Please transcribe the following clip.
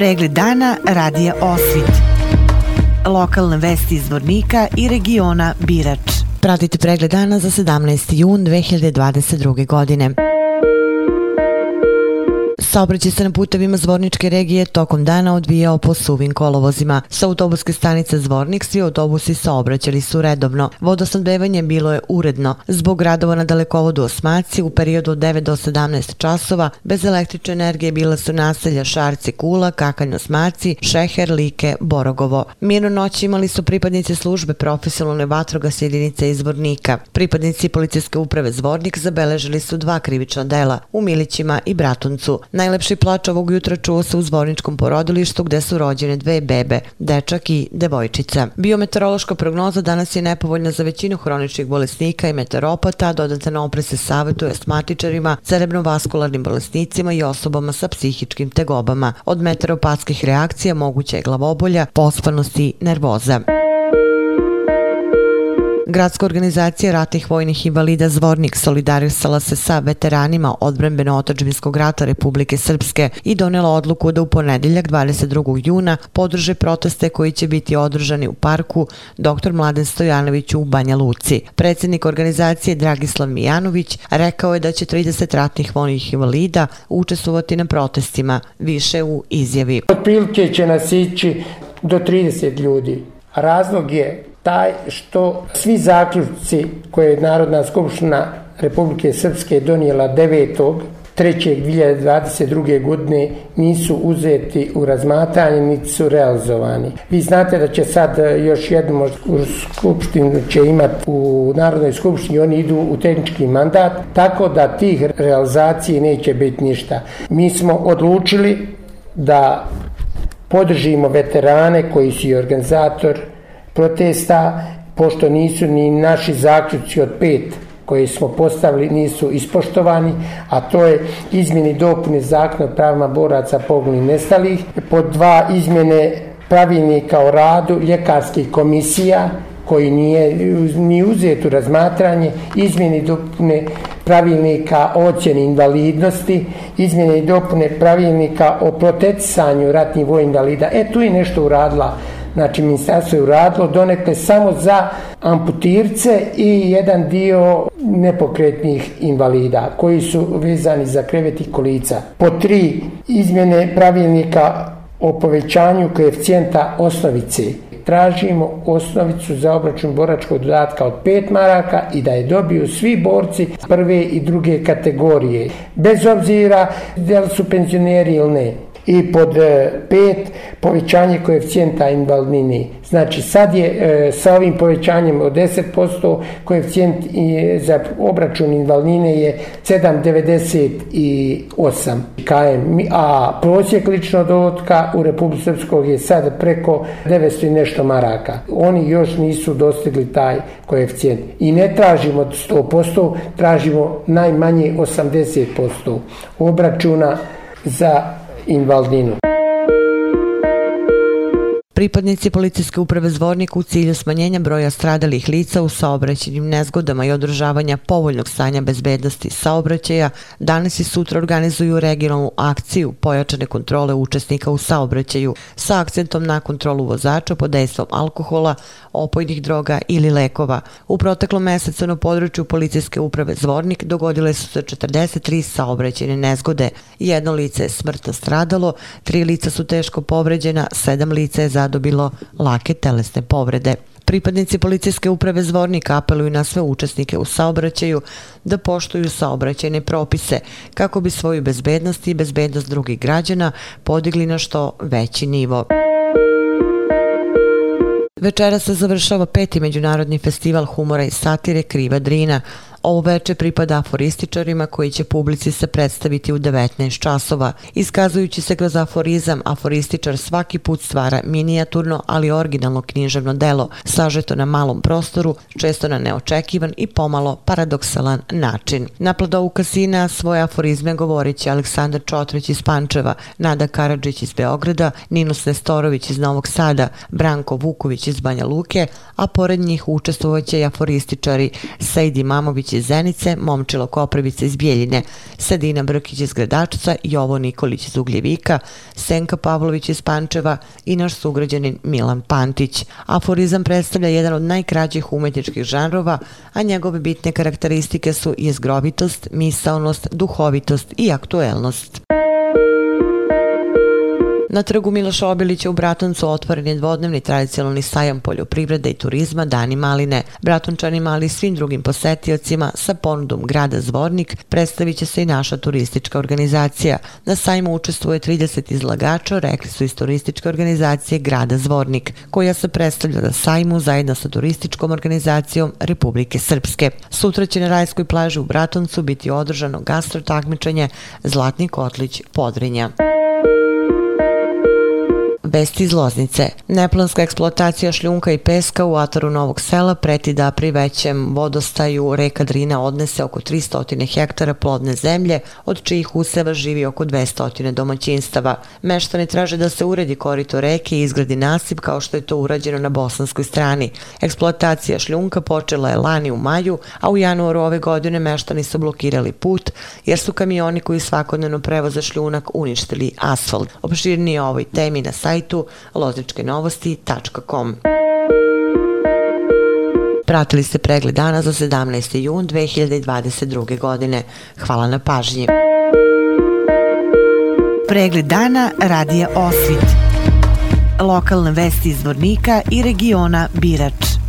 Pregled dana radija Osvit. Lokalne vesti iz Vornika i regiona Birač. Pratite pregled dana za 17. jun 2022. godine. Saobraćaj se na putevima Zvorničke regije tokom dana odvijao po suvim kolovozima. Sa autobuske stanice Zvornik svi autobusi saobraćali su redovno. Vodosnadbevanje bilo je uredno. Zbog radova na dalekovodu Osmaci u periodu od 9 do 17 časova bez električne energije bila su naselja Šarci Kula, Kakanj Osmaci, Šeher, Like, Borogovo. Mirno noć imali su pripadnici službe profesionalne vatroga jedinice iz Zvornika. Pripadnici policijske uprave Zvornik zabeležili su dva krivična dela u Milićima i Bratuncu. Najlepši plač ovog jutra čuo se u zvorničkom porodilištu gde su rođene dve bebe, dečak i devojčica. Biometeorološka prognoza danas je nepovoljna za većinu hroničnih bolesnika i meteoropata, dodatan opre se savjetuje astmatičarima, cerebrovaskularnim bolesnicima i osobama sa psihičkim tegobama. Od meteoropatskih reakcija moguće je glavobolja, pospanost i nervoza. Gradska organizacija ratnih vojnih invalida Zvornik solidarisala se sa veteranima odbrambeno-otačbinskog rata Republike Srpske i donela odluku da u ponedeljak 22. juna podrže proteste koji će biti održani u parku dr. Mladen Stojanović u Banja Luci. Predsjednik organizacije Dragislav Mijanović rekao je da će 30 ratnih vojnih invalida učestvovati na protestima, više u izjavi. Otprilike će nas ići do 30 ljudi. Razlog je taj što svi zaključci koje je Narodna skupština Republike Srpske donijela 9. 3.2022. godine nisu uzeti u razmatranje, niti su realizovani. Vi znate da će sad e, još jednu u skupštinu će imati u Narodnoj skupštini, oni idu u tehnički mandat, tako da tih realizacije neće biti ništa. Mi smo odlučili da podržimo veterane koji su i organizator protesta, pošto nisu ni naši zaključci od pet koje smo postavili nisu ispoštovani, a to je izmjeni dopune zakona o pravima boraca poginulih nestalih, po dva izmjene pravilnika o radu ljekarskih komisija, koji nije ni uzet u razmatranje, izmjeni dopune pravilnika o ocjeni invalidnosti, izmjeni i dopune pravilnika o protecisanju ratnih vojnih invalida. E, tu je nešto uradila znači ministarstvo je uradilo donekle samo za amputirce i jedan dio nepokretnih invalida koji su vezani za krevet i kolica. Po tri izmjene pravilnika o povećanju koeficijenta osnovice tražimo osnovicu za obračun boračkog dodatka od 5 maraka i da je dobiju svi borci prve i druge kategorije. Bez obzira da li su penzioneri ili ne i pod e, pet povećanje koeficijenta invalidnini. Znači sad je e, sa ovim povećanjem od 10% koeficijent za obračun invalidnine je 7,98 km, a prosjek lično dovodka u Republike Srpskog je sad preko 900 i nešto maraka. Oni još nisu dostigli taj koeficijent i ne tražimo 100%, tražimo najmanje 80% obračuna za Invaldino. Pripadnici policijske uprave Zvornik u cilju smanjenja broja stradalih lica u saobraćenim nezgodama i održavanja povoljnog stanja bezbednosti saobraćaja danas i sutra organizuju regionalnu akciju pojačane kontrole učesnika u saobraćaju sa akcentom na kontrolu vozača pod dejstvom alkohola, opojnih droga ili lekova. U proteklom mesecu na području policijske uprave Zvornik dogodile su se 43 saobraćene nezgode. Jedno lice je smrtno stradalo, tri lica su teško povređena, sedam lica je zadobilo lake telesne povrede. Pripadnici policijske uprave Zvornik apeluju na sve učesnike u saobraćaju da poštuju saobraćajne propise kako bi svoju bezbednost i bezbednost drugih građana podigli na što veći nivo. Večera se završava peti međunarodni festival humora i satire Kriva Drina, Ovo veče pripada aforističarima koji će publici se predstaviti u 19 časova. Iskazujući se kroz aforizam, aforističar svaki put stvara minijaturno, ali originalno književno delo, sažeto na malom prostoru, često na neočekivan i pomalo paradoksalan način. Na pladovu kasina svoje aforizme govorit će Aleksandar Čotrić iz Pančeva, Nada Karadžić iz Beograda, Ninus Nestorović iz Novog Sada, Branko Vuković iz Banja Luke, a pored njih učestvovaće i aforističari Sejdi Mamović Đurić iz Zenice, Momčilo Koprivica iz Bijeljine, Sadina Brkić iz Gradačca, Jovo Nikolić iz Ugljevika, Senka Pavlović iz Pančeva i naš sugrađanin Milan Pantić. Aforizam predstavlja jedan od najkraćih umetničkih žanrova, a njegove bitne karakteristike su jezgrovitost, misaonost, duhovitost i aktuelnost. Na trgu Miloša Obilića u Bratuncu otvoren je dvodnevni tradicionalni sajam poljoprivrede i turizma Dani Maline. Bratunčanima, ali i svim drugim posetiocima sa ponudom grada Zvornik predstavit će se i naša turistička organizacija. Na sajmu učestvuje 30 izlagača, rekli su iz turističke organizacije grada Zvornik, koja se predstavlja na sajmu zajedno sa turističkom organizacijom Republike Srpske. Sutra će na Rajskoj plaži u Bratuncu biti održano gastro takmičenje Zlatni Kotlić Podrinja. Vesti iz Loznice. Neplanska eksploatacija šljunka i peska u ataru Novog sela preti da pri većem vodostaju reka Drina odnese oko 300 hektara plodne zemlje, od čijih useva živi oko 200 domaćinstava. Meštani traže da se uredi korito reke i izgradi nasip kao što je to urađeno na bosanskoj strani. Eksploatacija šljunka počela je lani u maju, a u januaru ove godine meštani su blokirali put jer su kamioni koji svakodnevno prevoze šljunak uništili asfalt. Opširnije o ovoj temi na sajtu sajtu lozničkenovosti.com. Pratili ste pregled dana za 17. jun 2022. godine. Hvala na pažnji. Pregled dana radija Osvit. Lokalne vesti iz Vornika i regiona Birač.